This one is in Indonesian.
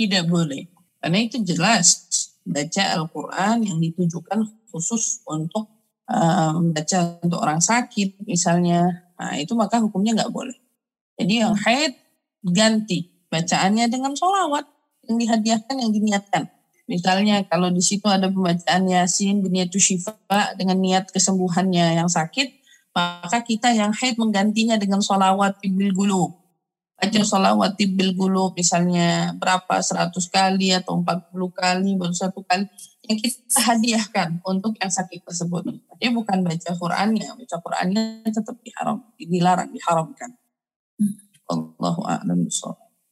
Tidak boleh. Karena itu jelas baca Al-Quran yang ditujukan khusus untuk um, baca untuk orang sakit misalnya. Nah itu maka hukumnya nggak boleh. Jadi yang haid ganti bacaannya dengan sholawat yang dihadiahkan yang diniatkan. Misalnya kalau di situ ada pembacaan Yasin biniatu syifa dengan niat kesembuhannya yang sakit, maka kita yang haid menggantinya dengan sholawat bil gulu baca sholawat tibil gulu misalnya berapa 100 kali atau 40 kali baru satu kali yang kita hadiahkan untuk yang sakit tersebut. Dia bukan baca Qur'annya, baca Qur'annya tetap diharam, dilarang, diharamkan. Allahu a'lam bishawab.